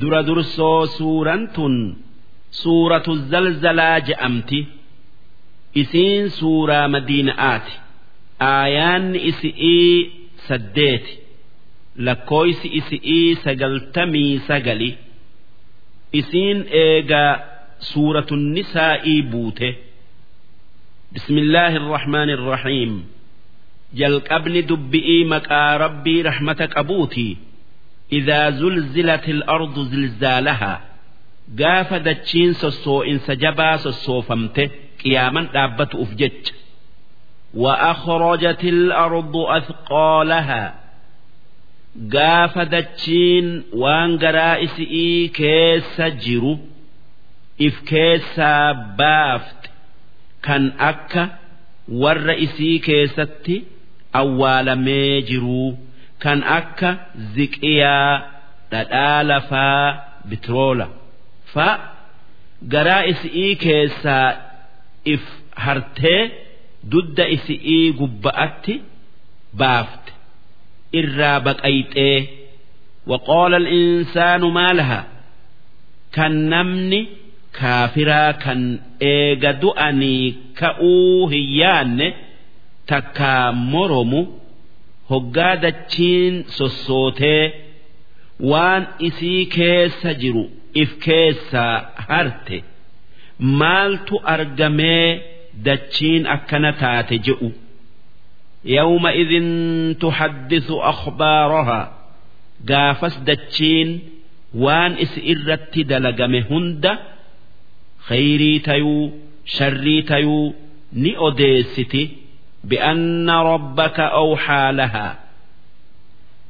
dura dursoo suuraan tun suuratu zalzalaa je'amti. Isiin suuraa madiina'aati. Aayaanni isi'ii saddeeti. Lakkooysi isi'ii sagaltamii sagali. Isiin eegaa suuratu nisaa'ii buute. Bismillaahi irrahmaani irrahiim jalqabni dubbi'ii maqaa rabbii rahmata qabuutii idaa zulzilatil ardu zilzaalahaa gaafa dachiin sossoo'insa jabaa sossoofamte qiyaaman dhaabbatu'uuf jecha وأخرجت الأرض أثقالها gaafa dachiin waan garaa isii keessa jiru if keessaa baafte kan akka warra isii keessatti awwaalamee jiruu. Kan akka ziqiyaa dhadhaa lafaa bitiroola fa garaa isi'ii keessaa if hartee dudda isi'ii gubba'atti baafte irraa baqayxee waqoola insaanu maalaha kan namni kaafiraa kan eega du'anii ka'uu hin yaanne takkaa moromu. Hoggaa dachiin sossootee waan isii keessa jiru if keessaa harte maaltu argamee dachiin akkana taate je'u. Idin tuxaddisu akhbaarahaa gaafas dachiin waan isi irratti dalagame hunda khayrii tayuu sharrii tayuu ni odeessiti بأن ربك أوحى لها.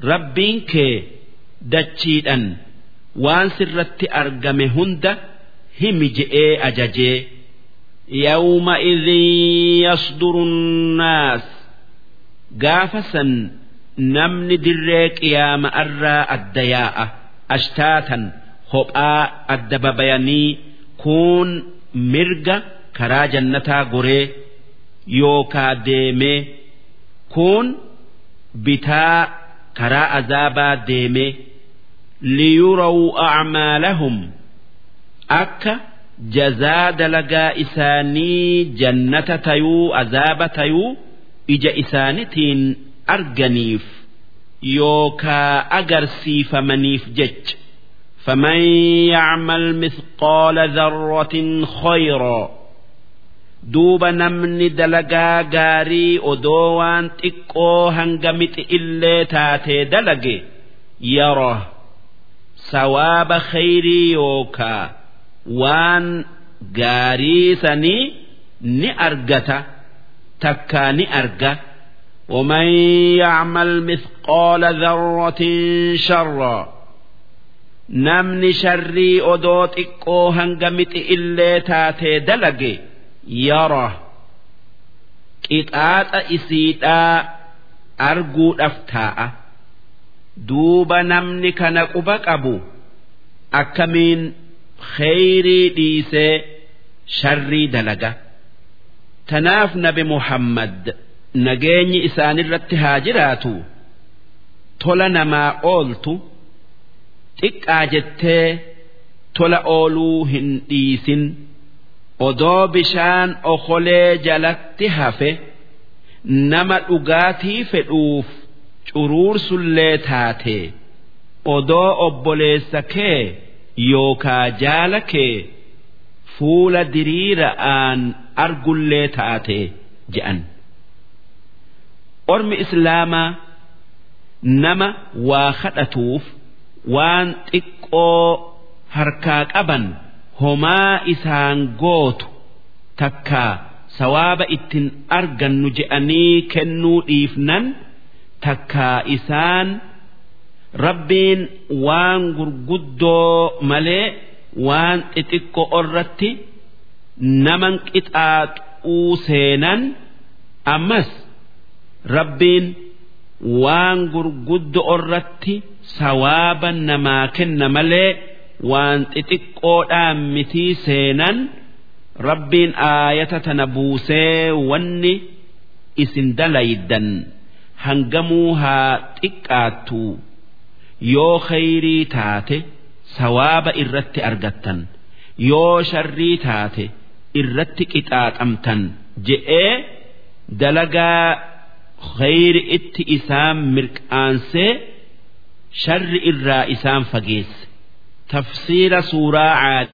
ربينك دجيدا. وان سرت أرقم هند هم جئي أججي. يومئذ يصدر الناس. قافسا namni dirree qiyaama irraa adda yaa'a ashtaatan hophaa adda babayanii kuun mirga karaa jannataa goree yookaa deeme kun bitaa karaa azaabaa deemee liyurau acmaalahum akka jazaa dalagaa isaanii jannata tayuu azaaba tayuu ija isaanitiin arganiif yookaa agarsiifamaniif jecha. Faman yacmal mithqaala dharratin khayraa duuba namni dalagaa gaarii odoo waan xiqqoo hanga mixi illee taatee dalage yeroo sawaaba khayrii yookaa waan gaarii sanii ni argata takkaa ni arga. ومن يعمل مثقال ذرة شرا نمن شري أدوت إكو هنغمت إلي تاتي دلقي yara. Qixaaxa isiidhaa arguudhaaf taa'a duuba namni kana quba qabu akkamiin kheyrii dhiisee sharrii dalaga? Tanaaf nabi muhammad nageenyi isaanirratti haa jiraatu. Tola namaa ooltu xiqqaa jettee tola ooluu hin dhiisin. Odoo bishaan okolee jalatti hafe nama dhugaatii fedhuuf curuursullee taate odoo obboleessa kee yookaa jaala kee fuula diriira'aan argullee taate je'an. Ormi islaamaa nama waa kadhatuuf waan xiqqoo harkaa qaban. Homaa isaan gootu takkaa sawaaba ittiin argannu je'anii kennuu dhiifnan takkaa isaan rabbiin waan gurguddoo malee waan xixiqqoo irratti naman qixaaxuu seenan ammas rabbiin waan gurguddoo irratti sawaaba namaa kenna malee. Waan xixiqqoodhaan mitii seenan rabbiin aayata tana buusee wanni isin dalaydan hangamuu haa xiqqaattu. Yoo khayrii taate sawaaba irratti argattan yoo sharrii taate irratti qixaaxamtan je'ee dalagaa khayri itti isaan mirqaansee sharri irraa isaan fageesse تفصيل سورة عاد